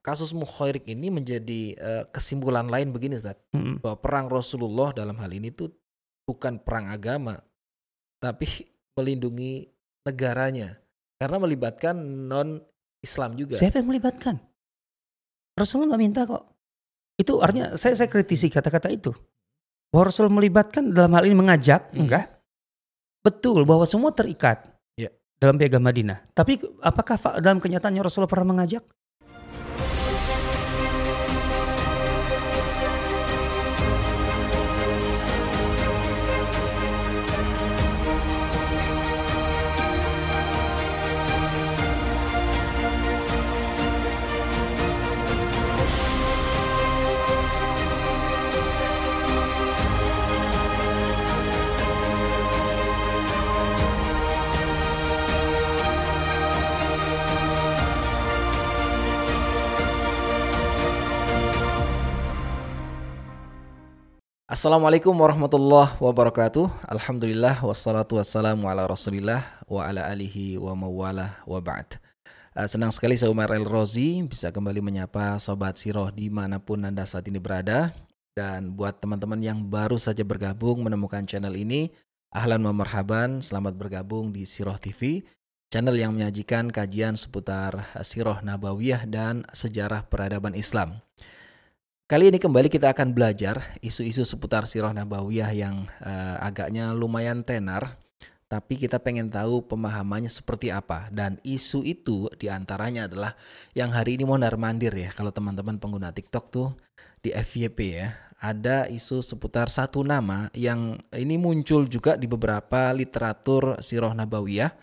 kasus Mukhairik ini menjadi uh, kesimpulan lain begini Ustaz. Mm-mm. Bahwa perang Rasulullah dalam hal ini tuh bukan perang agama, tapi melindungi negaranya. Karena melibatkan non Islam juga. Siapa yang melibatkan? Rasulullah nggak minta kok. Itu artinya saya saya kritisi kata-kata itu. Bahwa Rasul melibatkan dalam hal ini mengajak, Hmm. enggak. Betul bahwa semua terikat Ya. dalam piagam Madinah. Tapi apakah dalam kenyataannya Rasulullah pernah mengajak? Assalamualaikum warahmatullahi wabarakatuh. Alhamdulillah wassalatu wassalamu ala Rasulillah wa ala alihi wa mawalah wa ba'd. Uh, senang sekali saya Umar El Rozi bisa kembali menyapa sobat Siroh di mana pun anda saat ini berada. Dan buat teman-teman yang baru saja bergabung menemukan channel ini, ahlan wa marhaban, selamat bergabung di Siroh TV, channel yang menyajikan kajian seputar Siroh Nabawiyah dan sejarah peradaban Islam. Kali ini kembali kita akan belajar isu-isu seputar Sirah Nabawiyah yang eh, agaknya lumayan tenar, tapi kita pengen tahu pemahamannya seperti apa. Dan isu itu di antaranya adalah yang hari ini mondar mandir ya. Kalau teman-teman pengguna TikTok tuh di FYP ya, ada isu seputar satu nama yang ini muncul juga di beberapa literatur Sirah Nabawiyah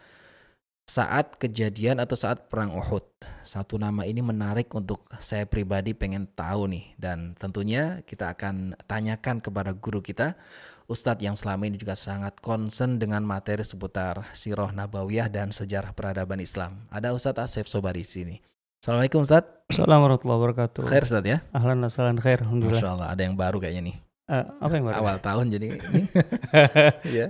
saat kejadian atau saat perang Uhud. Satu nama ini menarik untuk saya pribadi pengen tahu nih dan tentunya kita akan tanyakan kepada guru kita Ustadz yang selama ini juga sangat concern dengan materi seputar Sirah Nabawiyah dan sejarah peradaban Islam. Ada Ustadz Asep Sobari di sini. Assalamualaikum Ustadz. Assalamualaikum warahmatullahi wabarakatuh. Khair Ustadz ya. Ahlan wassalam khair. Alhamdulillah. Masya Allah ada yang baru kayaknya nih. Eh, apa yang baru? Awal tahun jadi ini. ya.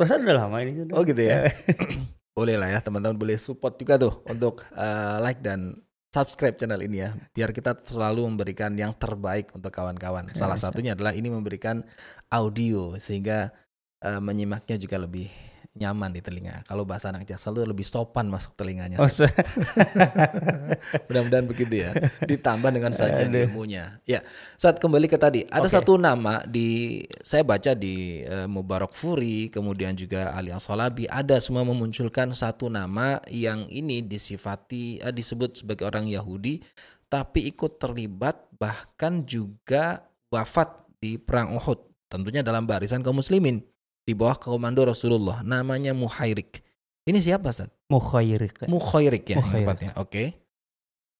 Perasaan udah lama ini. Oh gitu ya. boleh lah ya teman-teman boleh support juga tuh untuk uh, like dan subscribe channel ini ya biar kita selalu memberikan yang terbaik untuk kawan-kawan. Salah satunya adalah ini memberikan audio sehingga uh, menyimaknya juga lebih nyaman di telinga. Kalau bahasa anak jaksel tuh lebih sopan masuk telinganya. Oh, Mudah-mudahan begitu ya. Ditambah dengan sajian Aduh. ilmunya. Ya, saat kembali ke tadi, ada Oke. satu nama di saya baca di eh, Mubarak Furi, kemudian juga Ali As-Salabi, ada semua memunculkan satu nama yang ini disifati eh, disebut sebagai orang Yahudi tapi ikut terlibat bahkan juga wafat di perang Uhud. Tentunya dalam barisan kaum muslimin di bawah komando Rasulullah namanya Muhairik. Ini siapa Ustaz? Mukhairik. Mukhairik ya Mukhairik. tepatnya. Oke.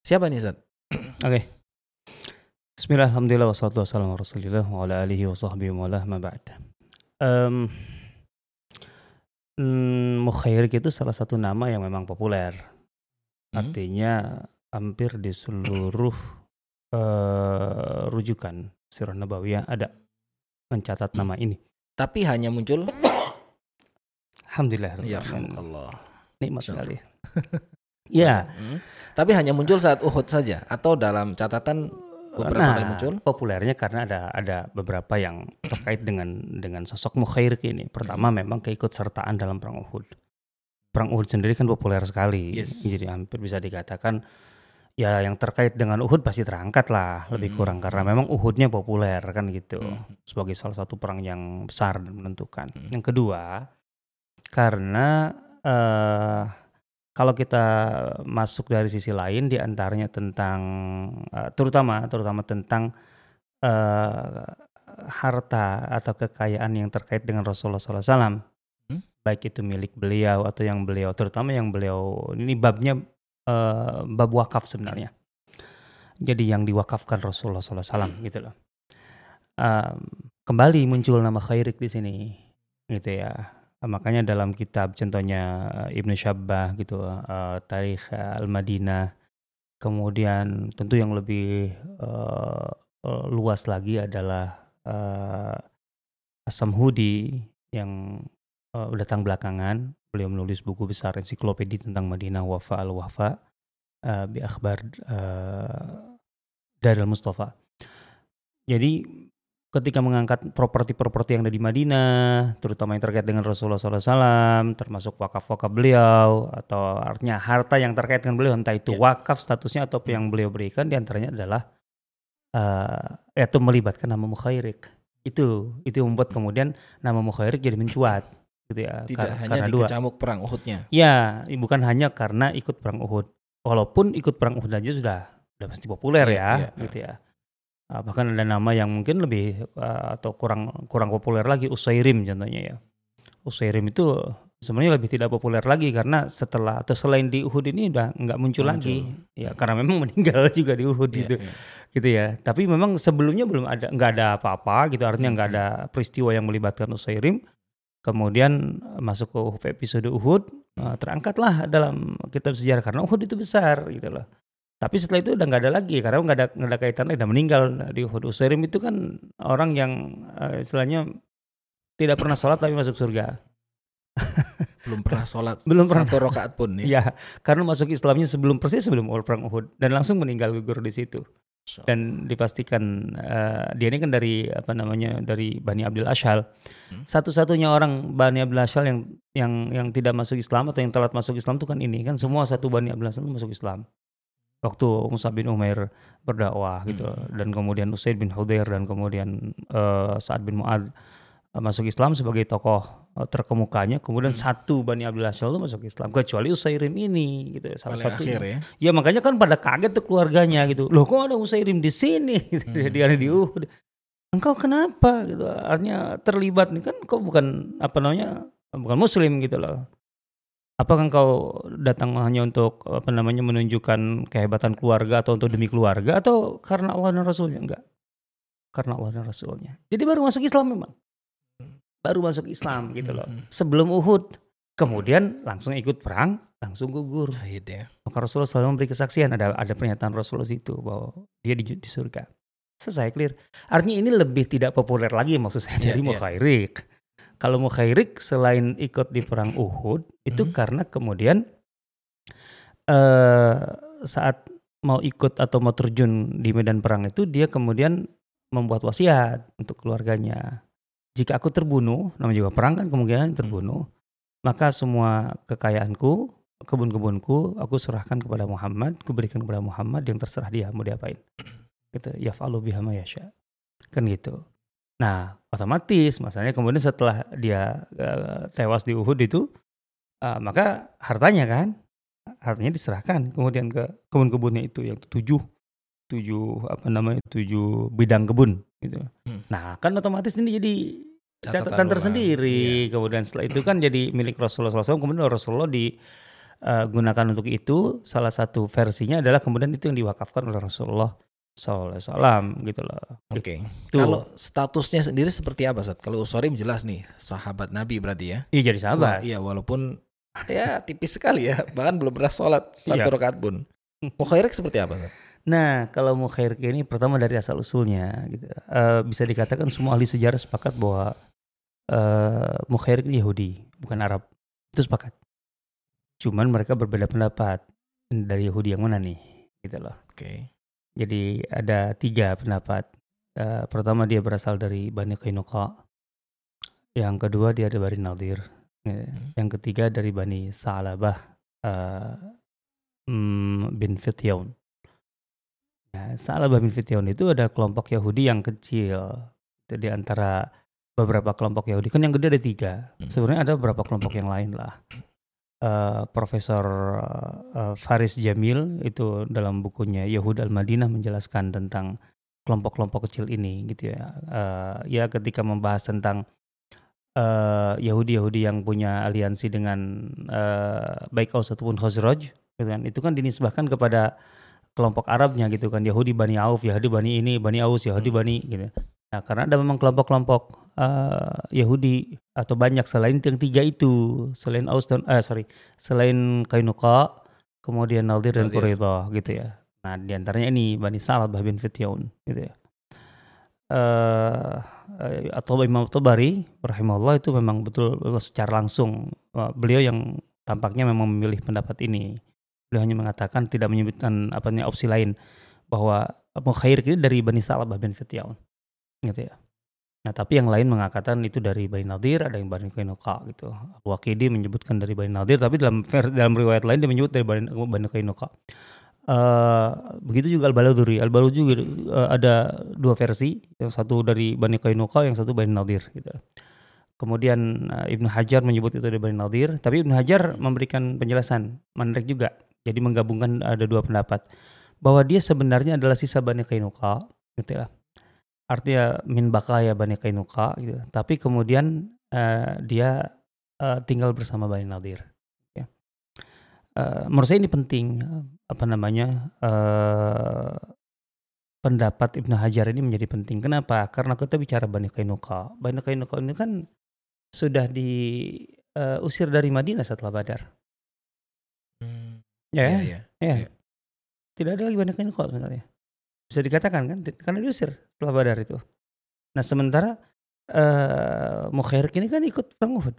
Siapa nih Ustaz? Oke. Bismillah, alhamdulillah, wassalatu wassalamu ala rasulillah wa ala alihi wa sahbihi wa ma ba'd. Em, mm, Mukhairik itu salah satu nama yang memang populer. Hmm. Artinya hampir di seluruh eh, rujukan Sirah Nabawiyah ada mencatat nama ini. Tapi hanya muncul Alhamdulillah. ya. Allah. Nikmat sekali. ya, Hmm. Tapi hanya muncul saat Uhud saja atau dalam catatan beberapa nah, kali muncul? populernya karena ada ada beberapa yang terkait dengan dengan sosok Mukhairik ini. Pertama Hmm. memang keikutsertaan dalam perang Uhud. Perang Uhud sendiri kan populer sekali. Yes. Jadi hampir bisa dikatakan ya yang terkait dengan Uhud pasti terangkat lah lebih Hmm. kurang karena memang Uhudnya populer kan gitu Hmm. sebagai salah satu perang yang besar dan menentukan. Hmm. Yang kedua karena eh kalau kita masuk dari sisi lain di antaranya tentang eh, terutama terutama tentang eh harta atau kekayaan yang terkait dengan Rasulullah SAW, Hmm. baik itu milik beliau atau yang beliau terutama yang beliau ini babnya eh, bab wakaf sebenarnya. Jadi yang diwakafkan Rasulullah SAW gitu loh. Em, kembali muncul nama Khairik di sini gitu ya. Makanya dalam kitab contohnya eh, Ibnu Syabbah gitu, eh, Tarikh Al-Madinah. Kemudian tentu yang lebih eh, luas lagi adalah eh, As-Samhudi yang eh, datang belakangan. Beliau menulis buku besar ensiklopedia tentang Madinah Wafa al-Wafa. uh, bi akhbar uh, Daril Mustafa. Jadi ketika mengangkat properti-properti yang ada di Madinah, terutama yang terkait dengan Rasulullah SAW, termasuk wakaf-wakaf beliau, atau artinya harta yang terkait dengan beliau, entah itu ya. wakaf statusnya atau yang beliau berikan, di antaranya adalah uh, yaitu melibatkan nama mukhairik. Itu itu membuat kemudian nama mukhairik jadi mencuat gitu ya. Tidak Kar hanya karena di kecamuk perang Uhudnya. Ya, bukan hanya karena ikut perang Uhud. Walaupun ikut perang Uhud aja sudah sudah pasti populer ya, ya, ya gitu ya Uh, bahkan ada nama yang mungkin lebih uh, atau kurang kurang populer lagi Usairim contohnya ya. Usairim itu sebenarnya lebih tidak populer lagi karena setelah atau selain di Uhud ini udah nggak muncul, muncul lagi ya karena memang meninggal juga di Uhud yeah, gitu yeah. gitu ya tapi memang sebelumnya belum ada nggak ada apa-apa gitu artinya nggak ada peristiwa yang melibatkan Usairim kemudian masuk ke episode Uhud uh, terangkatlah dalam kitab sejarah karena Uhud itu besar gitu loh tapi setelah itu udah nggak ada lagi karena nggak ada nggak ada kaitannya udah meninggal di Uhud. Usairim itu kan orang yang uh, istilahnya tidak pernah sholat tapi masuk surga. Belum pernah sholat belum pernah satu rakaat pun ya. ya. karena masuk Islamnya sebelum persis sebelum perang Uhud dan langsung meninggal gugur di situ. Dan dipastikan uh, dia ini kan dari apa namanya dari Bani Abdul Ashal. Hmm. Satu-satunya orang Bani Abdul Ashal yang yang yang tidak masuk Islam atau yang telat masuk Islam itu kan ini kan semua satu Bani Abdul Ashal masuk Islam waktu Musa bin Umair berdakwah gitu hmm. dan kemudian Usaid bin Hudair dan kemudian uh, Sa'ad bin Mu'ad masuk Islam sebagai tokoh uh, terkemukanya kemudian hmm. satu Bani Abdullah Syal masuk Islam kecuali Usairim ini gitu salah satu ya. ya makanya kan pada kaget tuh keluarganya gitu loh kok ada Usairim di sini gitu, hmm. dia di Uhud engkau kenapa gitu artinya terlibat nih kan kok bukan apa namanya bukan muslim gitu loh Apakah engkau datang hanya untuk apa namanya menunjukkan kehebatan keluarga atau untuk demi keluarga atau karena Allah dan Rasulnya? Enggak. Karena Allah dan Rasulnya. Jadi baru masuk Islam memang. Baru masuk Islam gitu loh. Sebelum Uhud. Kemudian langsung ikut perang, langsung gugur. Ya. Maka Rasulullah selalu memberi kesaksian. Ada ada pernyataan Rasulullah itu bahwa dia di, di surga. Selesai clear. Artinya ini lebih tidak populer lagi maksud saya yeah, dari yeah. mukhairik kalau mukhairik selain ikut di perang Uhud itu hmm. karena kemudian uh, saat mau ikut atau mau terjun di medan perang itu dia kemudian membuat wasiat untuk keluarganya. Jika aku terbunuh, namanya juga perang kan kemungkinan terbunuh, maka semua kekayaanku, kebun-kebunku aku serahkan kepada Muhammad, kuberikan kepada Muhammad yang terserah dia mau diapain. Gitu, ya biha ma yasha. Kan gitu. Nah, otomatis masalahnya kemudian setelah dia uh, tewas di Uhud itu uh, maka hartanya kan hartanya diserahkan kemudian ke kebun-kebunnya itu yang tujuh tujuh apa namanya tujuh bidang kebun gitu. Hmm. Nah, kan otomatis ini jadi catatan, catatan tersendiri. Iya. Kemudian setelah itu kan jadi milik Rasulullah SAW. Kemudian Rasulullah digunakan uh, untuk itu. Salah satu versinya adalah kemudian itu yang diwakafkan oleh Rasulullah Salam gitu loh. Oke. Okay. Kalau statusnya sendiri seperti apa saat? Kalau Usorim jelas nih sahabat Nabi berarti ya. Iya jadi sahabat. Wah, iya walaupun ya tipis sekali ya, bahkan belum pernah sholat satu iya. rakaat pun. Mukhairik seperti apa Sat? Nah kalau mukhairik ini pertama dari asal usulnya gitu. Uh, bisa dikatakan semua ahli sejarah sepakat bahwa uh, mukhairik Yahudi bukan Arab. Itu sepakat. Cuman mereka berbeda pendapat dari Yahudi yang mana nih gitu loh. Oke. Okay. Jadi ada tiga pendapat. Uh, pertama dia berasal dari Bani Kainuqa. Yang kedua dia dari Bani Nadir. Hmm. Yang ketiga dari Bani Sa'labah uh, mm, bin Fityaun. Nah, Sa'labah bin Fityaun itu ada kelompok Yahudi yang kecil. Itu di antara beberapa kelompok Yahudi. Kan yang gede ada tiga. Hmm. Sebenarnya ada beberapa kelompok yang lain lah uh, Profesor uh, Faris Jamil itu dalam bukunya Yahud al-Madinah menjelaskan tentang kelompok-kelompok kecil ini gitu ya. Uh, ya ketika membahas tentang Yahudi-Yahudi uh, yang punya aliansi dengan uh, baik Aus ataupun Khazraj gitu kan. Itu kan dinisbahkan kepada kelompok Arabnya gitu kan. Yahudi Bani Auf, Yahudi Bani ini, Bani Aus, Yahudi hmm. Bani gitu. Nah, karena ada memang kelompok-kelompok uh, Yahudi atau banyak selain yang tiga itu, selain Aus dan uh, sorry, selain Kainuka, kemudian Naldir dan Quraidah gitu ya. Nah, di antaranya ini Bani Salabah bin Fityaun gitu ya. Uh, atau Imam Tabari rahimahullah itu memang betul, betul secara langsung uh, beliau yang tampaknya memang memilih pendapat ini Beliau hanya mengatakan tidak menyebutkan apa namanya opsi lain bahwa Mukhair ini dari Bani Salabah bin Fityaun. Gitu ya. Nah, tapi yang lain mengatakan itu dari Bani Nadir, ada yang Bani Kainuka gitu. Al-Waqidi menyebutkan dari Bani Nadir, tapi dalam dalam riwayat lain dia menyebut dari Bani, Bani Kainuka. Uh, begitu juga Al-Baladuri. Al-Baladuri juga uh, ada dua versi, yang satu dari Bani Kainuka, yang satu Bani Nadir gitu. Kemudian uh, Ibnu Hajar menyebut itu dari Bani Nadir, tapi Ibnu Hajar memberikan penjelasan, menarik juga. Jadi menggabungkan ada dua pendapat bahwa dia sebenarnya adalah sisa Bani Kainuka, gitu lah artinya min bakaya Bani Kainuka gitu. Tapi kemudian uh, dia uh, tinggal bersama Bani Nadir. Ya. Uh, menurut saya ini penting apa namanya uh, pendapat Ibnu Hajar ini menjadi penting. Kenapa? Karena kita bicara Bani Kainuka. Bani Kainuka ini kan sudah diusir uh, dari Madinah setelah Badar. Ya, ya, ya, ya. ya. Tidak ada lagi Bani Kainuka sebenarnya. Bisa dikatakan kan karena diusir setelah Badar itu. Nah sementara uh, Mukhair ini kan ikut perang Uhud.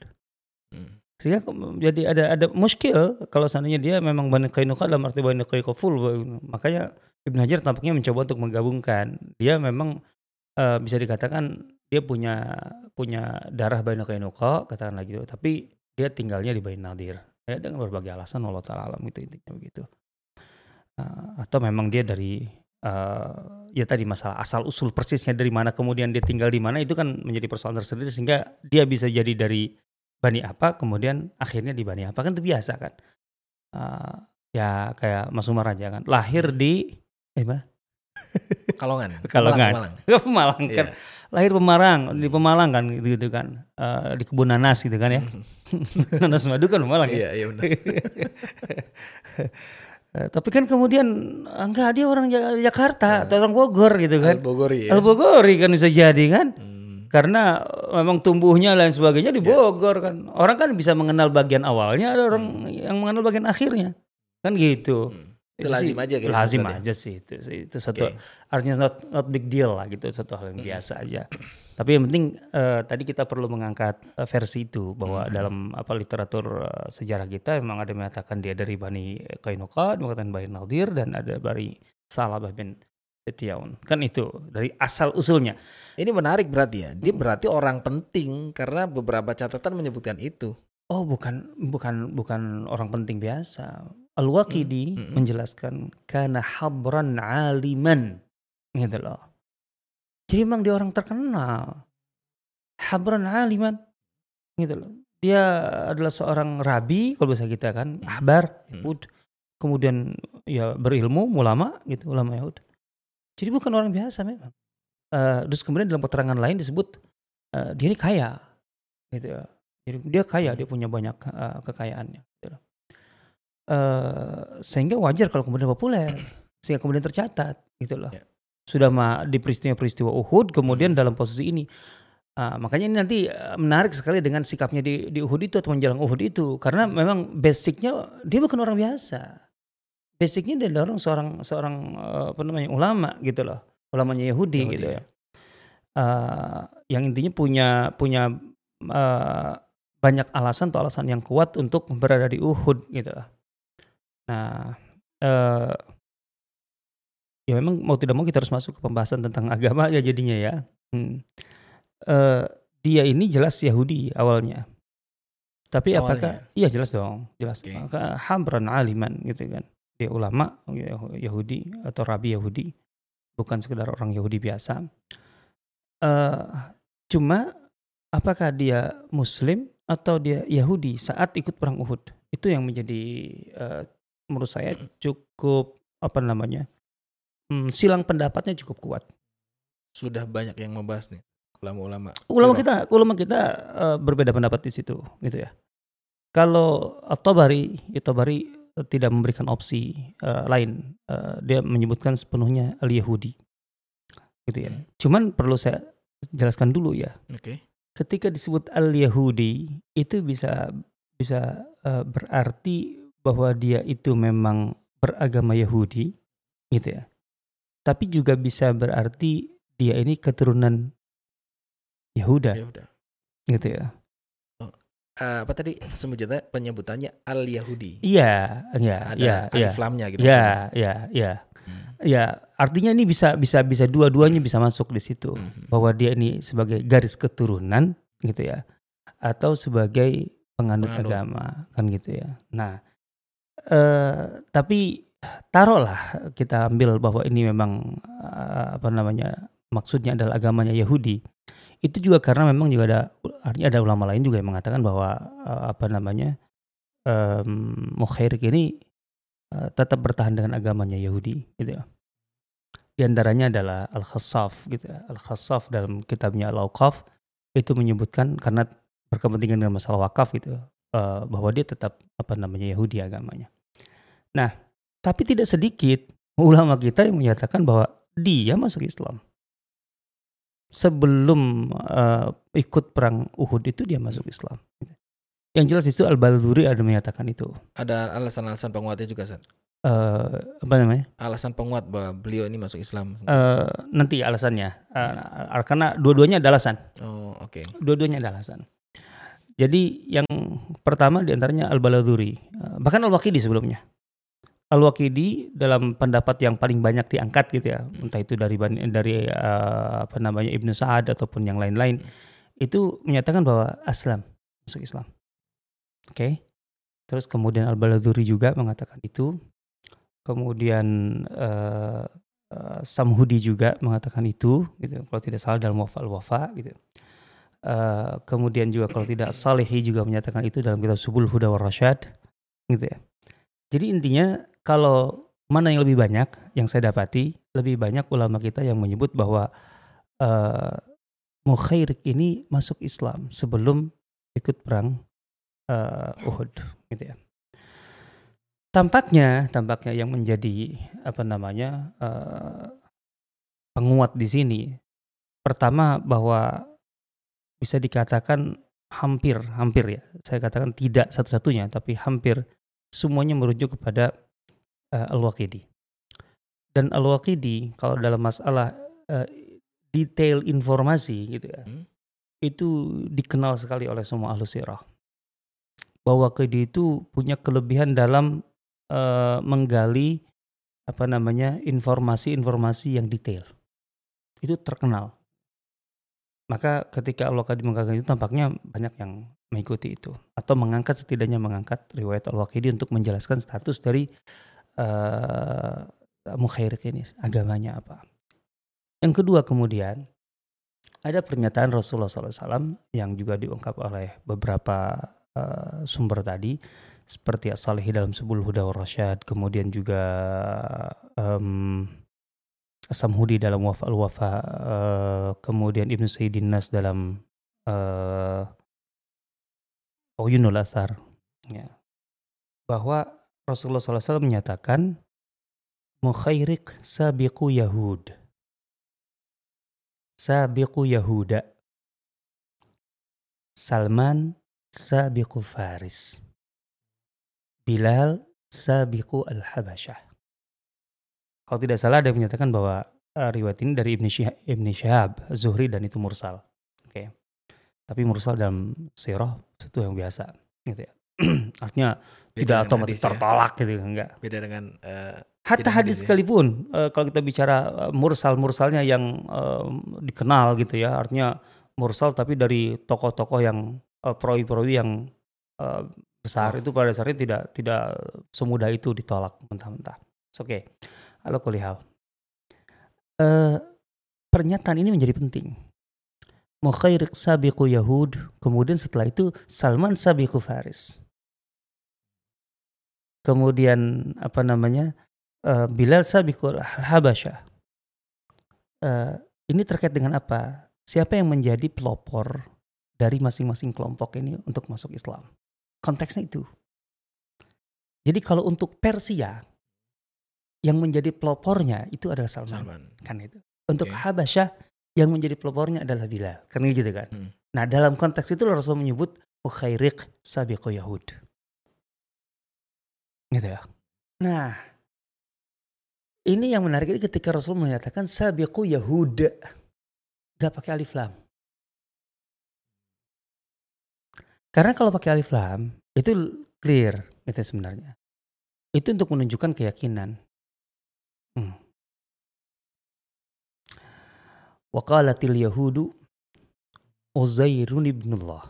Hmm. Sehingga jadi ada ada muskil kalau seandainya dia memang Bani Kainuka dalam arti Bani Kainuka full. Makanya Ibn Hajar tampaknya mencoba untuk menggabungkan. Dia memang uh, bisa dikatakan dia punya punya darah Bani Kainuka katakan lagi itu. Tapi dia tinggalnya di Bani Nadir. Ya dengan berbagai alasan Allah Ta'ala alam itu intinya begitu. Uh, atau memang dia dari uh, ya tadi masalah asal usul persisnya dari mana kemudian dia tinggal di mana itu kan menjadi persoalan tersendiri sehingga dia bisa jadi dari bani apa kemudian akhirnya di bani apa. Kan itu biasa kan? Uh, ya kayak Mas Umar aja kan lahir di eh mana Kalongan Kalongan Pemalang, Pemalang. Kan. Yeah. Lahir Pemarang di Pemalang kan gitu, gitu kan uh, di kebun nanas gitu kan ya nanas madu kan Pemalang ya iya iya benar Eh, tapi kan kemudian enggak dia orang Jakarta atau orang Bogor gitu kan. Al-Bogori ya. Al-Bogori kan bisa jadi kan. Hmm. Karena memang tumbuhnya lain sebagainya di ya. Bogor kan. Orang kan bisa mengenal bagian awalnya, ada orang hmm. yang mengenal bagian akhirnya. Kan gitu. Hmm. Itu, itu lazim aja gitu. Lazim aja sih itu itu satu okay. artinya not not big deal lah gitu, satu hal yang hmm. biasa aja. Tapi yang penting uh, tadi kita perlu mengangkat uh, versi itu bahwa hmm. dalam apa literatur uh, sejarah kita memang ada yang mengatakan dia dari Bani Kainuka, mengatakan Bani Nadir dan ada dari Salabah bin Setiaun. Kan itu dari asal usulnya. Ini menarik berarti ya. Dia berarti orang penting karena beberapa catatan menyebutkan itu. Oh, bukan bukan bukan orang penting biasa. Al-Waqidi hmm. hmm. menjelaskan karena habran aliman gitu loh jadi memang dia orang terkenal. Habran aliman. Gitu loh. Dia adalah seorang rabi kalau bisa kita kan, ahbar, Yahud. Hmm. Kemudian ya berilmu, ulama gitu, ulama Yahud. Jadi bukan orang biasa memang. Uh, terus kemudian dalam keterangan lain disebut uh, dia ini kaya, gitu ya. Jadi dia kaya, dia punya banyak uh, kekayaannya. Uh, sehingga wajar kalau kemudian populer, sehingga kemudian tercatat, gitu loh. Yeah sudah ma di peristiwa-peristiwa Uhud kemudian hmm. dalam posisi ini. Uh, makanya ini nanti uh, menarik sekali dengan sikapnya di, di Uhud itu atau menjelang Uhud itu. Karena memang basicnya dia bukan orang biasa. Basicnya dia adalah orang seorang seorang uh, apa namanya ulama gitu loh. Ulamanya Yahudi, Yahudi. gitu. ya. Uh, yang intinya punya punya uh, banyak alasan atau alasan yang kuat untuk berada di Uhud gitu lah nah uh, ya memang mau tidak mau kita harus masuk ke pembahasan tentang agama ya jadinya ya. Hmm. Uh, dia ini jelas Yahudi awalnya. Tapi awalnya. apakah iya jelas dong, jelas. Okay. Maka hamran aliman gitu kan. Dia ulama Yahudi atau rabi Yahudi, bukan sekedar orang Yahudi biasa. Uh, cuma apakah dia muslim atau dia Yahudi saat ikut perang Uhud? Itu yang menjadi uh, menurut saya cukup apa namanya? hmm, silang pendapatnya cukup kuat. Sudah banyak yang membahas nih ulama-ulama. Ulama kita, ulama kita uh, berbeda pendapat di situ, gitu ya. Kalau At-Tabari, At-Tabari uh, tidak memberikan opsi uh, lain. Uh, dia menyebutkan sepenuhnya al-Yahudi. Gitu ya. Hmm. Cuman perlu saya jelaskan dulu ya. Oke. Okay. Ketika disebut al-Yahudi itu bisa bisa uh, berarti bahwa dia itu memang beragama Yahudi, gitu ya tapi juga bisa berarti dia ini keturunan Yahuda. Yahuda. Gitu ya. Oh, eh, apa tadi sebutannya penyebutannya al Yahudi. Iya, iya, iya, iya. alif lamnya gitu. Ya, maksudnya. ya, ya. Hmm. Ya, artinya ini bisa bisa bisa dua-duanya bisa masuk di situ. Mhm. Bahwa dia ini sebagai garis keturunan gitu ya. Atau sebagai penganut, Penganut. agama kan gitu ya. Nah, eh tapi taruhlah kita ambil bahwa ini memang eh, apa namanya? maksudnya adalah agamanya Yahudi. Itu juga karena memang juga ada artinya ada ulama lain juga yang mengatakan bahwa eh, apa namanya? Mukhairik ini eh, tetap bertahan dengan agamanya Yahudi gitu ya. Di antaranya adalah Al-Khassaf gitu ya. Al-Khassaf dalam kitabnya Al-Awqaf itu menyebutkan karena berkepentingan dengan masalah wakaf gitu eh, bahwa dia tetap apa namanya Yahudi agamanya. Nah, tapi tidak sedikit ulama kita yang menyatakan bahwa dia masuk Islam. Sebelum eh, ikut perang Uhud itu dia masuk Islam. Yang jelas itu Al-Balduri ada menyatakan itu. Ada alasan-alasan penguatnya juga, San. Eh, apa namanya? Alasan penguat bahwa beliau ini masuk Islam. Eh, nanti alasannya Eh, karena dua-duanya ada alasan oh, oke. dua-duanya ada alasan jadi yang pertama di antaranya al baladuri bahkan al waqidi sebelumnya. Al waqidi dalam pendapat yang paling banyak diangkat gitu ya. Entah itu dari dari eh, apa namanya ibnu Sa'ad ataupun yang lain-lain. Itu menyatakan bahwa aslam masuk Islam. Oke. Terus kemudian al baladuri juga mengatakan itu. Kemudian eh, eh, Samhudi juga mengatakan itu gitu. Kalau tidak salah dalam wafa al wafa gitu Eh, kemudian juga kalau tidak Salehi juga menyatakan itu dalam kitab Subul Huda war Rasyad gitu ya. Jadi intinya kalau mana yang lebih banyak yang saya dapati lebih banyak ulama kita yang menyebut bahwa eh Mukhairik ini masuk Islam sebelum ikut perang eh, Uhud gitu ya. Tampaknya tampaknya yang menjadi apa namanya eh, penguat di sini pertama bahwa bisa dikatakan hampir hampir ya. Saya katakan tidak satu-satunya tapi hampir semuanya merujuk kepada eh, al-Waqidi. Dan al-Waqidi kalau dalam masalah eh, detail informasi gitu ya Hmm. itu dikenal sekali oleh semua ahlu sirah. Bahwa Qidi itu punya kelebihan dalam eh, menggali apa namanya informasi-informasi yang detail. Itu terkenal maka ketika Allah Qadi mengatakan itu tampaknya banyak yang mengikuti itu atau mengangkat setidaknya mengangkat riwayat Al-Waqidi untuk menjelaskan status dari eh Mukhairik ini agamanya apa. Yang kedua kemudian ada pernyataan Rasulullah SAW yang juga diungkap oleh beberapa eh, sumber tadi seperti As-Salihi dalam Subul Huda Rasyad kemudian juga em, As-Samhudi dalam Wafa al-Wafa eh, kemudian Ibnu Sayyidin Nas dalam eh Uyunul Asar. Ya. bahwa Rasulullah SAW menyatakan Mukhairik sabiqu Yahud. Sabiqu Yahuda. Salman sabiqu Faris. Bilal sabiqu Al-Habasyah kalau tidak salah ada yang menyatakan bahwa eh, riwayat ini dari Ibn Syihab, Ibn Syihab Zuhri dan itu mursal oke tapi mursal dalam sirah itu yang biasa gitu ya artinya Beda tidak otomatis ya. tertolak gitu enggak Beda dengan eh, Hatta hadis hadis ya. sekalipun eh, kalau kita bicara eh, mursal mursalnya yang eh, dikenal gitu ya artinya mursal tapi dari tokoh-tokoh yang eh, perawi-perawi yang eh, besar Oh. itu pada dasarnya tidak tidak semudah itu ditolak mentah-mentah. Oke, Halo kulihal. Eh, pernyataan ini menjadi penting. Mukhairik sabiqu Yahud, kemudian setelah itu Salman sabiqu Faris. Kemudian apa namanya? eh, Bilal sabiqu Habasyah. Eh, ini terkait dengan apa? Siapa yang menjadi pelopor dari masing-masing kelompok ini untuk masuk Islam? Konteksnya itu. Jadi kalau untuk Persia yang menjadi pelopornya itu adalah Salman, Salman. kan itu. Untuk Oke. Habasyah yang menjadi pelopornya adalah Bilal, kan gitu kan. Hmm. Nah dalam konteks itu Rasul menyebut Ukhairik sabiqu Yahud. Gitu ya. Nah, ini yang menarik ini ketika Rasul menyatakan sabiqu Yahud. Gak pakai alif lam. Karena kalau pakai alif lam itu clear itu sebenarnya. Itu untuk menunjukkan keyakinan. Hmm. Waqalatil yahudu Uzairun ibnullah.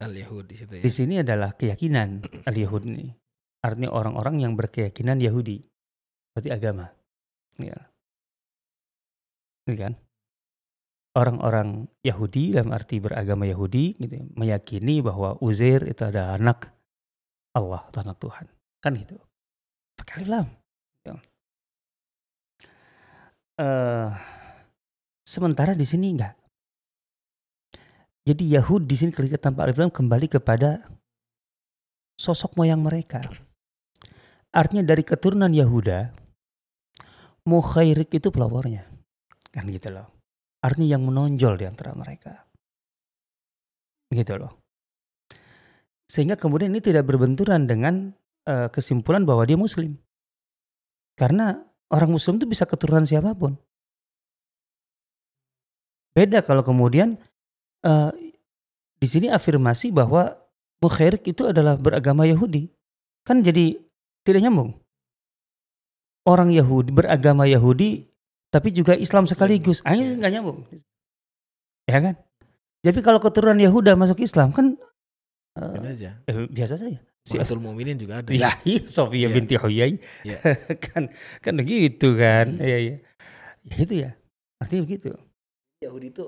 Al-Yahud di situ ya. Di sini adalah keyakinan al-Yahud ini. Artinya orang-orang yang berkeyakinan Yahudi. Berarti agama. Ya. Ini kan? Orang-orang Yahudi dalam arti beragama Yahudi gitu, ya, meyakini bahwa Uzair itu adalah anak Allah atau anak Tuhan. Kan gitu. Lam. Ya. Uh, sementara di sini enggak. Jadi Yahud di sini ketika tanpa alif lam kembali kepada sosok moyang mereka. Artinya dari keturunan Yahuda, Mukhairik itu pelapornya. Kan gitu loh. Artinya yang menonjol di antara mereka. Gitu loh. Sehingga kemudian ini tidak berbenturan dengan uh, kesimpulan bahwa dia muslim. Karena orang muslim itu bisa keturunan siapa pun. Beda kalau kemudian uh, di sini afirmasi bahwa Mukhairik itu adalah beragama Yahudi. Kan jadi tidak nyambung. Orang Yahudi beragama Yahudi tapi juga Islam sekaligus. Ah, ini nggak nyambung. Ya kan? Jadi kalau keturunan Yahuda masuk Islam kan uh, aja. Eh, biasa saja. Si Asul Muminin juga ada. Ya, iya, Sofia ya. binti Huyai. Ya. kan kan begitu kan. Hmm. Iya, iya. Ya itu ya. Artinya begitu. Yahudi itu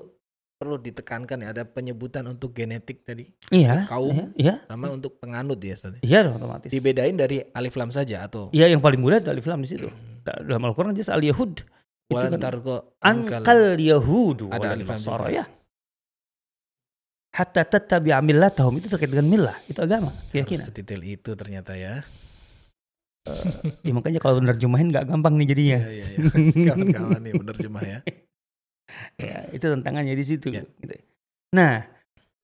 perlu ditekankan ya ada penyebutan untuk genetik tadi. Iya. Kaum iya, sama untuk penganut ya tadi. Iya otomatis. Dibedain dari alif lam saja atau Iya yang paling mudah itu alif lam di situ. Hmm. Dalam Al-Qur'an jelas al Yahud. Walantar kan, kok angkal Yahudu ada alif lam ya. Hatta tattabi tahum itu terkait dengan milah, itu agama, keyakinan. Sedetail itu ternyata ya. Uh, ya makanya kalau jumahin nggak gampang nih jadinya. Iya, iya, iya. Kawan-kawan nih jumah ya ya, itu tantangannya di situ. Ya. Gitu. Nah,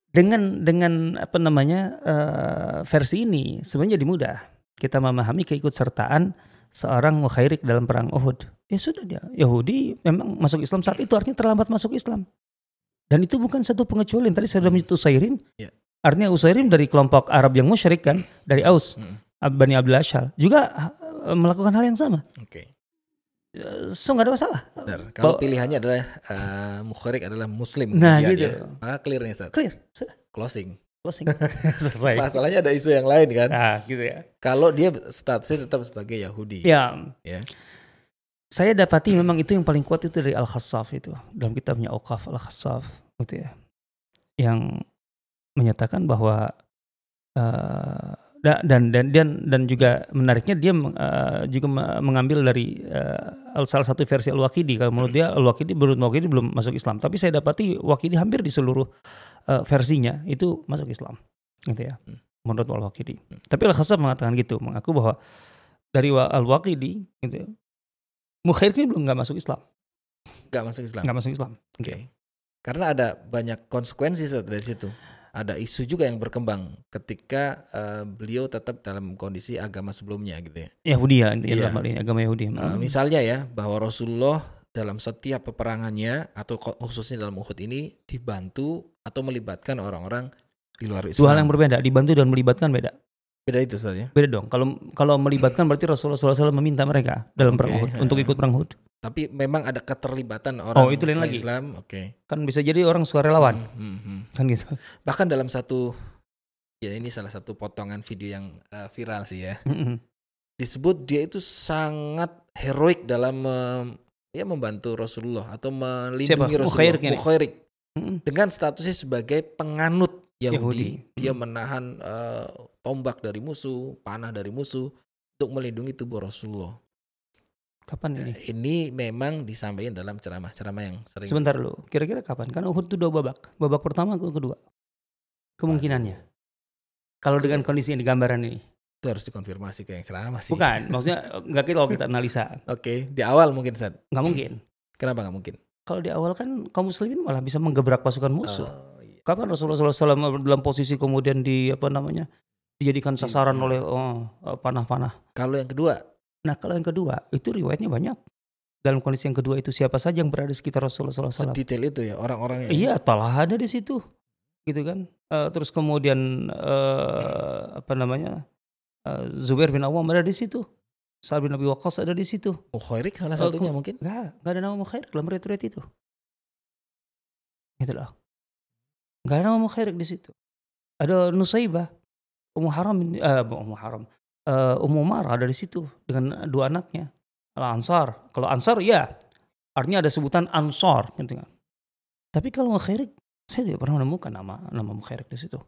dengan dengan apa namanya uh, versi ini sebenarnya jadi mudah kita memahami keikutsertaan seorang mukhairik dalam perang Uhud. Ya sudah dia Yahudi memang masuk Islam saat itu artinya terlambat masuk Islam. Dan itu bukan satu pengecualian. Tadi saya sudah menyebut Usairim. Ya. Artinya Usairim dari kelompok Arab yang musyrik kan, dari Aus, hmm. Bani Abdul Ashal. Juga melakukan hal yang sama. Okay. Eh, so nggak ada masalah. Benar. Kalau Kalo, pilihannya adalah uh, mukharik adalah muslim. Nah gitu. Ya, maka clear nih Ustaz. Clear. Closing. Closing. Selesai. Masalahnya ada isu yang lain kan. Nah gitu ya. Kalau dia statusnya tetap sebagai Yahudi. Ya. Ya. Saya dapati memang itu yang paling kuat itu dari Al-Khassaf itu. Dalam kitabnya Al-Qaf Al-Khassaf. Gitu ya. Yang menyatakan bahwa uh, dan dan dan dan juga menariknya dia uh, juga mengambil dari uh, salah satu versi Al-Waqidi kalau menurut dia Al-Waqidi menurut Al-Waqidi belum masuk Islam tapi saya dapati Waqidi hampir di seluruh uh, versinya itu masuk Islam gitu ya hmm. menurut Al-Waqidi tapi Al-Khasab mengatakan gitu mengaku bahwa dari Al-Waqidi gitu ya, Mukhair ini belum nggak masuk Islam nggak masuk Islam nggak masuk Islam oke okay. karena ada banyak konsekuensi dari situ ada isu juga yang berkembang ketika uh, beliau tetap dalam kondisi agama sebelumnya gitu ya. Yahudi ya, ya. ini agama Yahudi. Uh, misalnya ya bahwa Rasulullah dalam setiap peperangannya atau khususnya dalam Uhud ini dibantu atau melibatkan orang-orang di luar Islam. Dua hal yang berbeda, dibantu dan melibatkan beda. Beda itu saja. Beda dong. Kalau kalau melibatkan berarti Rasulullah SAW meminta mereka dalam okay. perang Uhud untuk ikut perang Uhud. Tapi memang ada keterlibatan orang oh, itu lain lagi. Islam. Oke. Okay. Kan bisa jadi orang sukarelawan. Hmm, hmm, hmm. Kan gitu. Bahkan dalam satu ya ini salah satu potongan video yang uh, viral sih ya. Hmm, hmm. Disebut dia itu sangat heroik dalam uh, ya membantu Rasulullah atau melindungi Siapa? Rasulullah. Mukhairik. Hmm. Dengan statusnya sebagai penganut Yahudi. Yahudi. Dia hmm. menahan uh, tombak dari musuh, panah dari musuh untuk melindungi tubuh Rasulullah. Kapan ini? Ini memang disampaikan dalam ceramah-ceramah yang sering. Sebentar dulu, kira-kira kapan? Kan Uhud itu dua babak. Babak pertama atau kedua? Kemungkinannya. Kalau dengan kondisi yang digambaran ini. Itu harus dikonfirmasi ke yang ceramah sih. Bukan, maksudnya nggak kita kalau kita analisa. Oke, okay. di awal mungkin saat. Nggak mungkin. Kenapa nggak mungkin? Kalau di awal kan kaum muslimin malah bisa menggebrak pasukan musuh. Iya. Kapan Rasulullah SAW dalam posisi kemudian di apa namanya dijadikan sasaran iya. oleh oh, panah-panah? Kalau yang kedua, Nah kalau yang kedua itu riwayatnya banyak. Dalam kondisi yang kedua itu siapa saja yang berada di sekitar Rasulullah SAW. Sedetail itu ya orang-orangnya. Iya, telah ada di situ. gitu kan. Eh, terus kemudian eh, apa namanya? eh, Zubair bin Awam ada di situ. Sa'ad bin Abi Waqqas ada di situ. Mukhairik salah Oh, satunya kok- mungkin. Enggak, enggak ada nama Mukhairik dalam riwayat itu. Gitu loh. Enggak ada nama Mukhairik di situ. Ada Nusaibah, Ummu Haram, eh, Ummu Haram, eh, Ummu Marah ada di situ dengan dua anaknya. Al Ansar. Kalau Ansar ya, artinya ada sebutan Ansar gitu kan. Tapi kalau Mukhairik, saya tidak pernah menemukan nama nama Mukhairik di situ.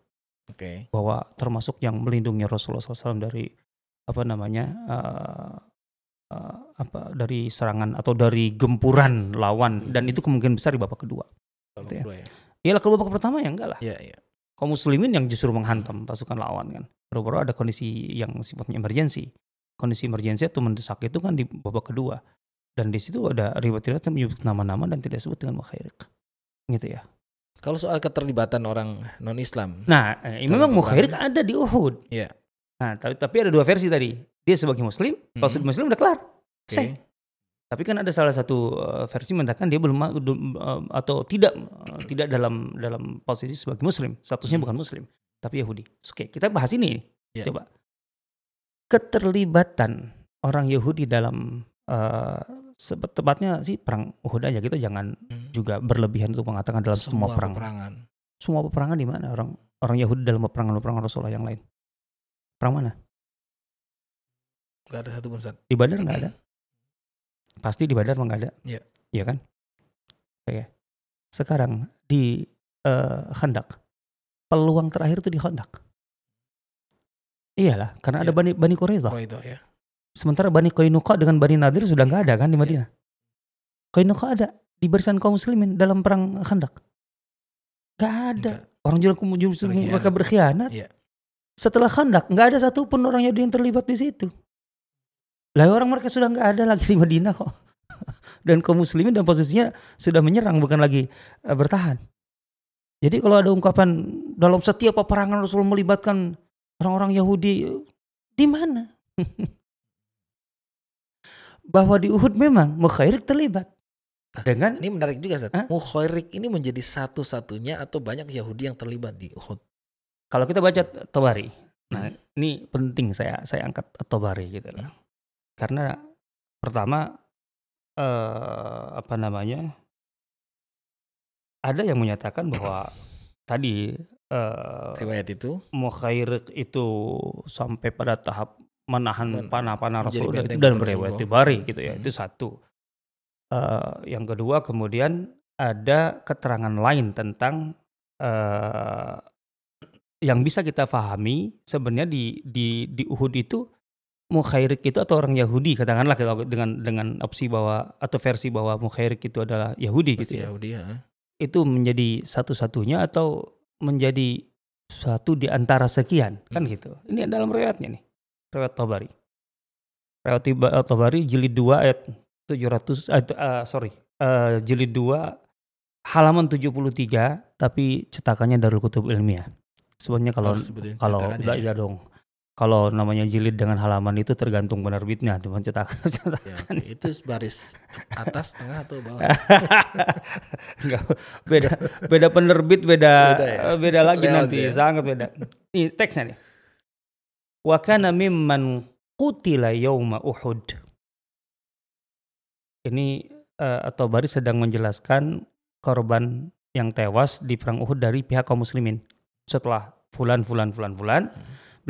Oke. Bahwa termasuk yang melindungi Rasulullah SAW dari apa namanya eh, eh, apa dari serangan atau dari gempuran lawan dan itu kemungkinan besar di babak kedua. Gitu ya. kedua ya. Iyalah kalau babak pertama ya enggak lah. Iya, iya. Kaum muslimin yang justru menghantam pasukan lawan kan. Baru-baru ada kondisi yang sifatnya emergensi. Kondisi emergensi atau mendesak itu kan di babak kedua. Dan di situ ada riwayat-riwayat yang menyebut nama-nama dan tidak disebut dengan mukhairik. Gitu ya. Kalau soal keterlibatan orang non-Islam, Nah, eh, memang mukhairik ada di Uhud. Iya. Nah, tapi, tapi ada dua versi tadi. Dia sebagai muslim, kalau Hmm. sebagai muslim udah kelar. Selesai. Tapi kan ada salah satu uh, versi mengatakan dia belum uh, atau tidak uh, tidak dalam dalam posisi sebagai muslim, statusnya Hmm. bukan muslim, tapi Yahudi. Oke, kita bahas ini. Ya. Coba. Keterlibatan orang Yahudi dalam uh, tepatnya sih perang Uhud aja kita jangan Hmm. juga berlebihan untuk mengatakan dalam semua, perang. peperangan. Semua peperangan di mana orang orang Yahudi dalam peperangan-peperangan Rasulullah yang lain? Perang mana? Gak ada satu pun. Di Badar nggak ada. Pasti di Badar nggak ada. Iya. Iya kan? Oke. Sekarang di eh, Khandak. Peluang terakhir itu di Khandak. Iyalah, karena ada Iya. Bani Bani Quraidah. Ya. Sementara Bani Qainuqa dengan Bani Nadir sudah nggak ada kan di Madinah. Qainuqa ada di barisan kaum muslimin dalam perang Khandak. Gak ada. Enggak. Orang jual mereka berkhianat. Iya. Setelah Khandak nggak ada satupun orang Yahudi yang terlibat di situ. Lah orang mereka sudah nggak ada lagi di Madinah kok. Dan kaum muslimin dan posisinya sudah menyerang bukan lagi eh, bertahan. Jadi kalau ada ungkapan dalam setiap peperangan Rasul melibatkan orang-orang Yahudi di mana? Bahwa di Uhud memang Mukhairik terlibat. Dengan Ini menarik juga Ustaz. Hah? Mukhairik ini menjadi satu-satunya atau banyak Yahudi yang terlibat di Uhud. kalau kita baca Tabari. Nah, ini penting saya saya angkat Tabari gitu loh. Karena pertama eh apa namanya? Ada yang menyatakan bahwa tadi eh Riwayat itu Mukhairik itu sampai pada tahap menahan Men- panah-panah Rasulullah benteng itu kepada riwayat Rasulullah. Tabari gitu ya. Hmm. Itu satu. Eh yang kedua kemudian ada keterangan lain tentang eh yang bisa kita pahami sebenarnya di di di Uhud itu Mukhairik itu atau orang Yahudi katakanlah dengan dengan opsi bahwa atau versi bahwa Mukhairik itu adalah Yahudi gitu ya. Yahudi ya. Itu menjadi satu-satunya atau menjadi satu di antara sekian kan Hmm. gitu. Ini dalam riwayatnya nih. Riwayat Tabari. Riwayat Tiba- Tabari jilid 2 ayat 700 eh, eh, sorry. eh, jilid 2 halaman 73 tapi cetakannya Darul Kutub Ilmiah. Sebenarnya kalau sebutin kalau enggak ya. iya dong. Kalau namanya jilid dengan halaman itu tergantung penerbitnya, cuma cetakan. Ya. Itu baris atas, tengah atau bawah? Enggak, beda beda penerbit beda Beda ya? eh, beda lagi Layout nanti ya? sangat beda. Ini teksnya nih. Wa kana mimman qutila yauma Uhud. Ini eh, atau Bari sedang menjelaskan korban yang tewas di perang Uhud dari pihak kaum muslimin. Setelah fulan fulan fulan fulan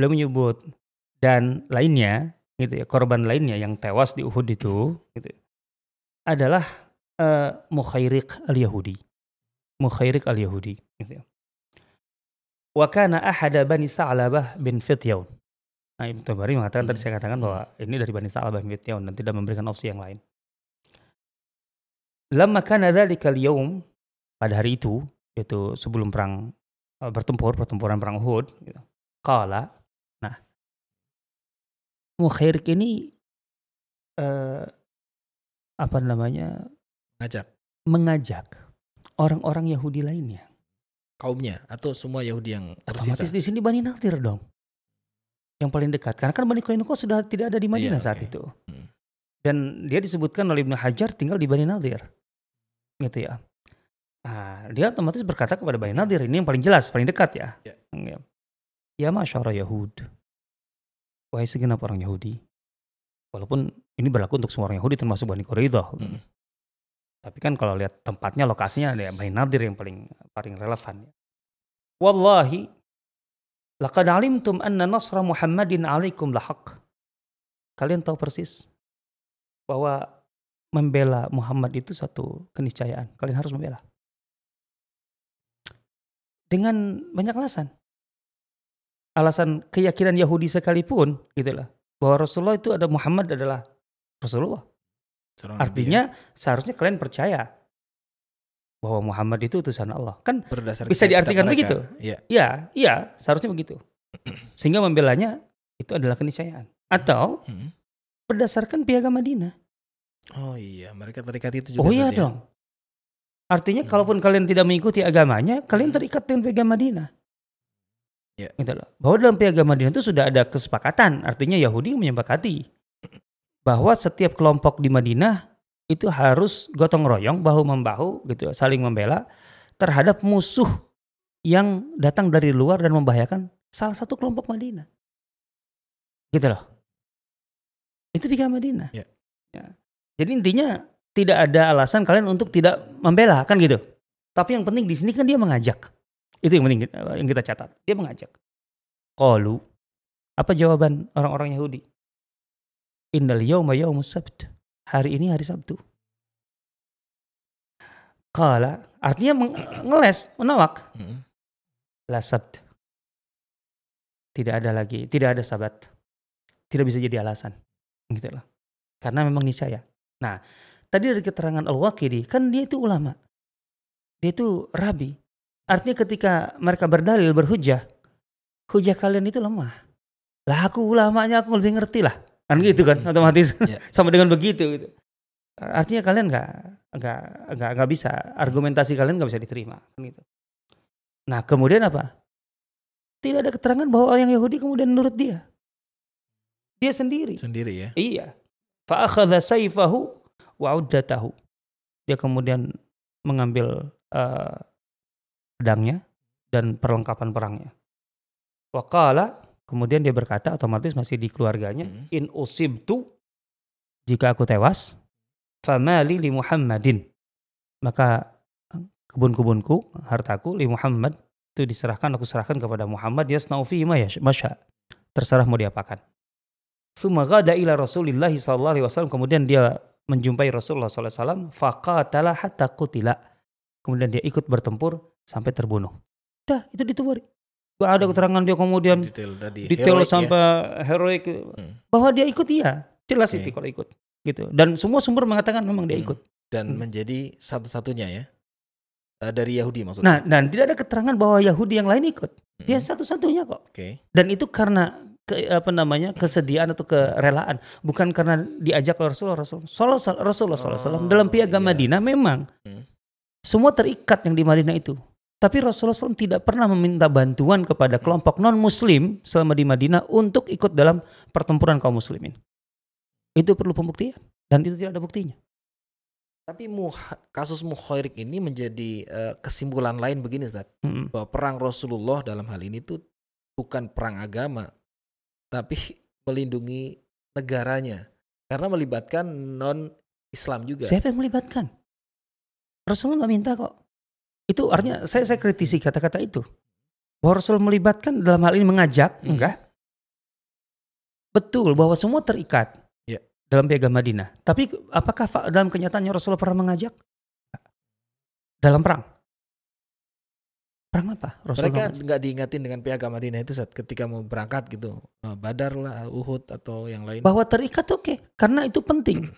beliau menyebut dan lainnya gitu ya korban lainnya yang tewas di Uhud itu gitu adalah eh, Mukhairik al-Yahudi. Mukhairik al-Yahudi gitu ya. Wa kana ahada Bani Sa'labah bin Fityaun. Nah, Ibnu Tabari mengatakan tadi Hmm. saya katakan bahwa ini dari Bani Sa'labah bin Fityaun dan tidak memberikan opsi yang lain. Lamma kana dzalika al-yaum pada hari itu yaitu sebelum perang eh, bertempur pertempuran perang Uhud gitu. Qala nah Mukhairik ini eh, apa namanya Ngajak mengajak orang-orang Yahudi lainnya. kaumnya atau semua Yahudi yang tersisa. Otomatis di sini Bani Nadir dong. Yang paling dekat. Karena kan Bani Qainuqa sudah tidak ada di Madinah Iya, saat oke. itu. Hmm. Dan dia disebutkan oleh Ibnu Hajar tinggal di Bani Nadir. Gitu ya. Nah, dia otomatis berkata kepada Bani Nadir ini yang paling jelas, paling dekat ya. Ya. Ya, ya masyara Yahud. Wahai segenap orang Yahudi. Walaupun ini berlaku untuk semua orang Yahudi termasuk Bani Quraidah. Mm. Tapi kan kalau lihat tempatnya, lokasinya ada Bani Nadir yang paling paling relevan. Wallahi laqad alimtum anna nasra Muhammadin alaikum lahaq. Kalian tahu persis bahwa membela Muhammad itu satu keniscayaan. Kalian harus membela. Dengan banyak alasan. Alasan keyakinan Yahudi sekalipun gitu lah. Bahwa Rasulullah itu ada Muhammad adalah Rasulullah. Seorang Artinya seharusnya kalian percaya bahwa Muhammad itu utusan Allah. Kan ya. berdasarkan bisa diartikan begitu. Iya. iya, iya, seharusnya begitu. Sehingga membelanya itu adalah keniscayaan. Atau Mm. berdasarkan piagam Madinah. Oh iya, mereka terikat itu juga. Oh iya ya? dong. Artinya Hmm. kalaupun kalian tidak mengikuti agamanya, kalian Hmm. terikat dengan piagam Madinah. Ya. Gitu loh. Bahwa dalam piagam Madinah itu sudah ada kesepakatan. Artinya Yahudi menyepakati bahwa setiap kelompok di Madinah itu harus gotong royong, bahu membahu, gitu, saling membela terhadap musuh yang datang dari luar dan membahayakan salah satu kelompok Madinah. Gitu loh. Itu piagam Madinah. Ya. Ya. Jadi intinya tidak ada alasan kalian untuk tidak membela kan gitu. Tapi yang penting di sini kan dia mengajak. Itu yang penting yang kita catat. Dia mengajak. Qalu. Apa jawaban orang-orang Yahudi? Innal yawma yawmus sabt. Hari ini hari Sabtu. Qala artinya ngeles, menolak. Mm. La sabt. Tidak ada lagi, tidak ada sabat. Tidak bisa jadi alasan. Gitu loh. Karena memang niscaya. Nah, tadi dari keterangan Al-Waqidi, kan dia itu ulama. Dia itu rabi. Artinya ketika mereka berdalil, berhujah, hujah kalian itu lemah. Lah aku ulamanya aku lebih ngerti lah. Kan gitu kan, Hmm. otomatis Ya. sama dengan begitu gitu. Artinya kalian nggak nggak nggak nggak bisa argumentasi kalian nggak bisa diterima kan gitu. Nah kemudian apa? Tidak ada keterangan bahwa orang Yahudi kemudian menurut dia. Dia sendiri. Sendiri ya. Iya. Fa'akhadha sayfahu wa uddatahu. Dia kemudian mengambil eh, pedangnya dan perlengkapan perangnya. Waqala kemudian dia berkata otomatis masih di keluarganya, Hmm. in usibtu jika aku tewas, famali li Muhammadin. Maka kebun-kebunku, hartaku li Muhammad itu diserahkan aku serahkan kepada Muhammad yasna'u fihi ma yash- masya. Terserah mau diapakan. Summa ghada ila Rasulillah sallallahu alaihi wasallam kemudian dia menjumpai Rasulullah sallallahu alaihi wasallam faqatala hatta qutila. Kemudian dia ikut bertempur sampai terbunuh. Dah, itu dituburi. Gak ada keterangan dia kemudian Detail tadi. detail heroik ya. sampai heroik Hmm. bahwa dia ikut iya. Jelas Oke. itu kalau ikut. Gitu. Dan semua sumber mengatakan memang dia Hmm. ikut. dan Hmm. menjadi satu-satunya ya. Eh, dari Yahudi maksudnya. Nah, dan tidak ada keterangan bahwa Yahudi yang lain ikut. Dia Mm. satu-satunya kok. Oke. Dan itu karena ke, apa namanya kesediaan atau kerelaan, bukan karena diajak oleh Rasulullah Rasulullah Rasulullah Rasulullah SAW. Oh, dalam piagam iya. Madinah memang Hmm. semua terikat yang di Madinah itu. Tapi Rasulullah SAW tidak pernah meminta bantuan kepada Hmm. kelompok non Muslim selama di Madinah untuk ikut dalam pertempuran kaum Muslimin. Itu perlu pembuktian dan itu tidak ada buktinya. Tapi muh- kasus Mukhairik ini menjadi eh, kesimpulan lain begini Ustaz. Mm. Bahwa perang Rasulullah dalam hal ini tuh bukan perang agama. Tapi melindungi negaranya. Karena melibatkan non Islam juga. Siapa yang melibatkan? Rasulullah nggak minta kok. Itu artinya saya saya kritisi kata-kata itu. Bahwa Rasul melibatkan dalam hal ini mengajak, Hmm. enggak. Betul bahwa semua terikat Ya. dalam piagam Madinah. Tapi apakah dalam kenyataannya Rasulullah pernah mengajak? Dalam perang. Perang apa? Rasulullah Mereka nggak diingatin dengan piagam Madinah itu saat ketika mau berangkat gitu. Eh, Badar lah, Uhud atau yang lain. bahwa terikat oke, karena itu penting.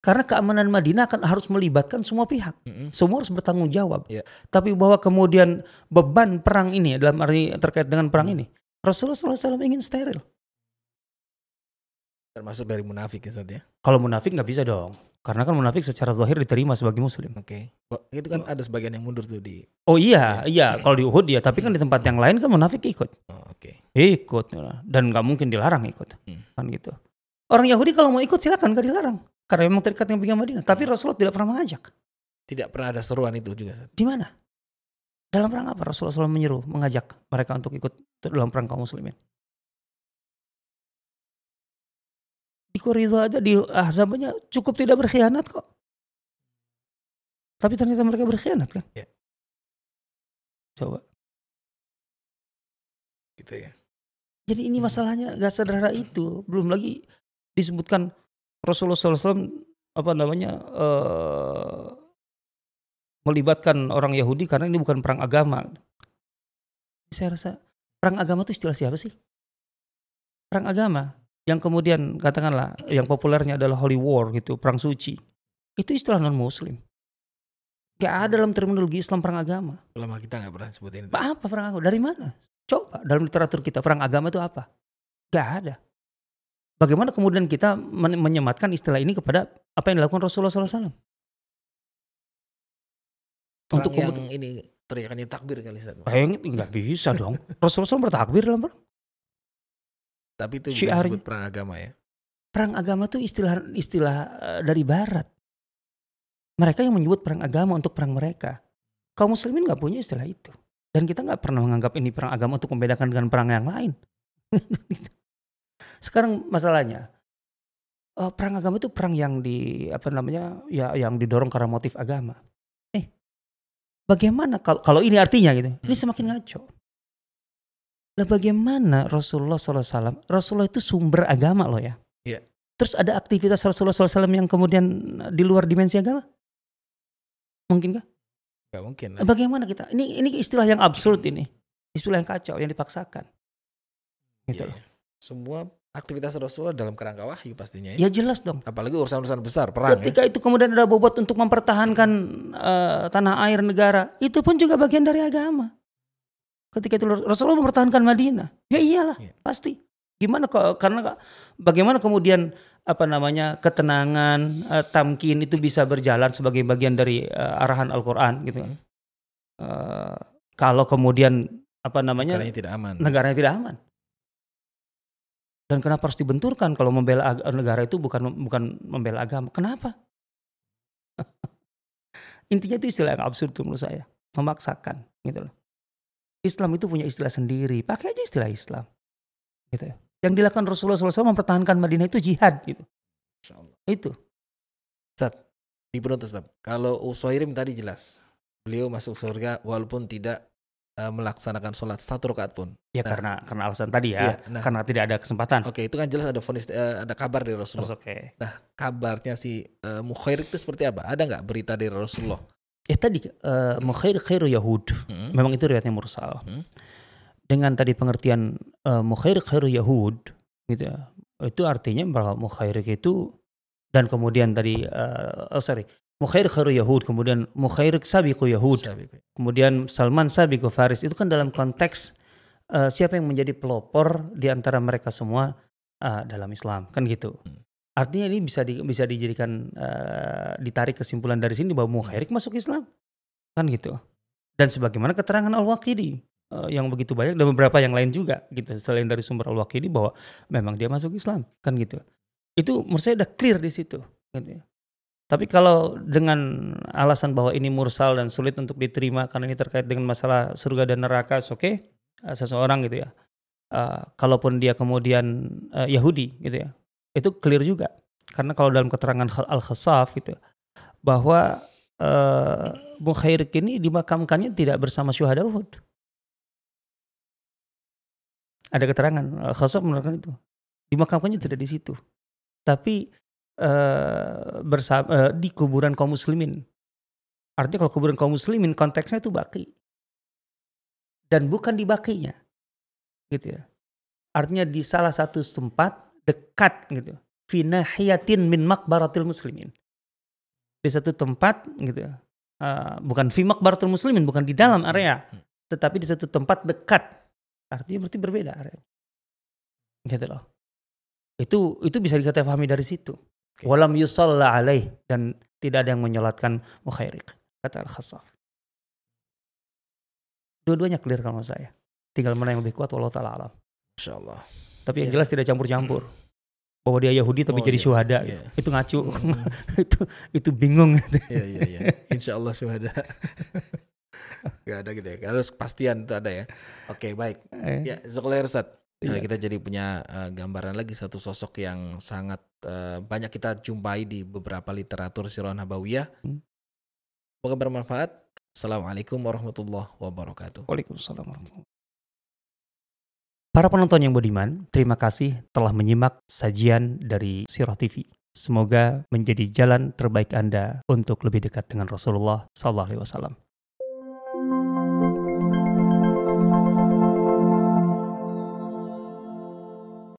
Karena keamanan Madinah akan harus melibatkan semua pihak. Mm-mm. Semua harus bertanggung jawab. Iya. Tapi bahwa kemudian beban perang ini dalam arti terkait dengan perang Hmm. ini, Rasulullah SAW ingin steril. Termasuk dari munafik ya ya. Kalau munafik nggak bisa dong, karena kan munafik secara zahir diterima sebagai muslim. Oke. Oh, Itu kan ada sebagian yang mundur tuh di. Oh iya, iya. Kalau di Uhud ya, tapi kan di tempat yang lain kan munafik ikut, Oh, Oke. ikut dan nggak mungkin dilarang ikut, Hmm. kan gitu. Orang Yahudi kalau mau ikut silakan, nggak dilarang, karena memang terikat dengan piagam Madinah. Tapi Rasulullah tidak pernah mengajak. Tidak pernah ada seruan itu juga. Di mana? Dalam perang apa Rasulullah SAW menyeru, mengajak mereka untuk ikut dalam perang kaum muslimin? Di Quraidah aja di Ahzab aja cukup tidak berkhianat kok. Tapi ternyata mereka berkhianat kan? Ya. Coba. Gitu ya. Jadi ini Hmm. masalahnya gak sederhana itu. Belum lagi disebutkan Rasulullah SAW apa namanya eh, melibatkan orang Yahudi karena ini bukan perang agama. Saya rasa perang agama itu istilah siapa sih? Perang agama yang kemudian katakanlah yang populernya adalah holy war gitu, perang suci. Itu istilah non muslim. Gak ada dalam terminologi Islam perang agama. Ulama kita nggak pernah sebutin itu. Apa perang agama? Dari mana? Coba dalam literatur kita perang agama itu apa? Gak ada. Bagaimana kemudian kita men- menyematkan istilah ini kepada apa yang dilakukan Rasulullah SAW? Perang Untuk yang kemudian, ini teriakannya takbir kali Ustaz. Eh, nggak bisa dong. Rasulullah SAW bertakbir dalam perang. Tapi itu bukan Syiarnya. disebut perang agama ya. Perang agama itu istilah istilah eh, dari Barat. Mereka yang menyebut perang agama untuk perang mereka. Kaum muslimin nggak punya istilah itu. Dan kita nggak pernah menganggap ini perang agama untuk membedakan dengan perang yang lain. Sekarang masalahnya, eh, perang agama itu perang yang di apa namanya ya yang didorong karena motif agama. Eh, bagaimana kalau kalau ini artinya gitu? Ini Hmm. semakin ngaco. Lah bagaimana Rasulullah SAW? Rasulullah itu sumber agama loh ya. Iya. Terus ada aktivitas Rasulullah SAW yang kemudian di luar dimensi agama? Mungkinkah? Gak mungkin. Nah, Bagaimana kita? Ini ini istilah yang absurd ini. Istilah yang kacau, yang dipaksakan. Gitu loh. iya. Semua aktivitas Rasulullah dalam kerangka wahyu pastinya ya. Ya jelas dong. Apalagi urusan-urusan besar perang ya. Ketika itu kemudian ada bobot untuk mempertahankan eh, tanah air negara, itu pun juga bagian dari agama. Ketika itu Rasulullah mempertahankan Madinah, ya iyalah Iya. pasti. Gimana kok? Karena bagaimana kemudian apa namanya ketenangan, eh, tamkin itu bisa berjalan sebagai bagian dari eh, arahan Al-Quran gitu. Hmm. Eh, kalau kemudian apa namanya Negaranya tidak aman. negaranya tidak aman. Dan kenapa harus dibenturkan kalau membela negara itu bukan bukan membela agama? Kenapa? Intinya itu istilah yang absurd tuh menurut saya, memaksakan gitu loh. Islam itu punya istilah sendiri, pakai aja istilah Islam. Gitu ya. Yang dilakukan Rasulullah SAW mempertahankan Madinah itu jihad gitu. Itu. Di penutup. Kalau Usairim tadi jelas. Beliau masuk surga walaupun tidak eh, melaksanakan sholat satu rakaat pun. Ya Nah. karena karena alasan tadi ya, Iya, nah. karena tidak ada kesempatan. Oke, itu kan jelas ada vonis, eh, ada kabar dari Rasulullah. oke. Kabarnya si uh, Mukhairik itu seperti apa? Ada nggak berita dari Rasulullah? Ya tadi eh mukhair khairu Yahud. Hmm. Memang itu riwayatnya mursal. Hmm. Dengan tadi pengertian uh, mukhair khairu Yahud gitu ya. Itu artinya bahwa mukhairik itu dan kemudian tadi uh, oh sorry, mukhair khairu Yahud, kemudian mukhairik sabiqu Yahud, Sabiq. kemudian Salman sabiqu Faris. Itu kan dalam konteks uh, siapa yang menjadi pelopor di antara mereka semua uh, dalam Islam, kan gitu. Hmm. Artinya ini bisa di, bisa dijadikan uh, ditarik kesimpulan dari sini bahwa mukhairik masuk Islam. Kan gitu. Dan sebagaimana keterangan Al-Waqidi eh, yang begitu banyak dan beberapa yang lain juga gitu selain dari sumber Al-Waqidi bahwa memang dia masuk Islam kan gitu. Itu menurut saya udah clear di situ gitu ya. Tapi kalau dengan alasan bahwa ini mursal dan sulit untuk diterima karena ini terkait dengan masalah surga dan neraka, oke okay, seseorang gitu ya. Eh, kalaupun dia kemudian eh, Yahudi gitu ya, itu clear juga. Karena kalau dalam keterangan Al-Khasaf gitu bahwa eh Mukhairik ini dimakamkannya tidak bersama syuhada Uhud. Ada keterangan Al-Khasaf menerangkan itu. Dimakamkannya tidak di situ. Tapi eh bersama eh, di kuburan kaum muslimin. Artinya kalau kuburan kaum muslimin konteksnya itu baki. Dan bukan di bakinya. Gitu ya. Artinya di salah satu tempat dekat gitu. Finahiyatin min makbaratil muslimin. Di satu tempat gitu ya. Uh, bukan fi makbaratul muslimin, bukan di dalam area, tetapi di satu tempat dekat. Artinya berarti berbeda area. Gitu loh. Itu itu bisa kita pahami dari situ. Walam yusalla alaih dan tidak ada yang menyolatkan mukhairik kata al-khasaf. Dua-duanya clear kalau saya. Tinggal mana yang lebih kuat wallahu taala alam. Masya Allah. Tapi yang Ya. jelas tidak campur-campur. bahwa dia Yahudi tapi Oh, jadi iya, syuhada. iya. Itu ngacu. Hmm. itu itu bingung. Iya iya iya. Insya Allah syuhada. Gak ada gitu ya. Harus kepastian itu ada ya. Oke baik. Eh, Ya, Zoklair Ustaz. Nah, Iya. kita jadi punya eh, gambaran lagi satu sosok yang sangat eh, banyak kita jumpai di beberapa literatur sirah nabawiyah. Hmm. Semoga bermanfaat. Assalamualaikum warahmatullahi wabarakatuh. Waalaikumsalam warahmatullahi Para penonton yang budiman, terima kasih telah menyimak sajian dari Sirah TV. Semoga menjadi jalan terbaik Anda untuk lebih dekat dengan Rasulullah Sallallahu Alaihi Wasallam.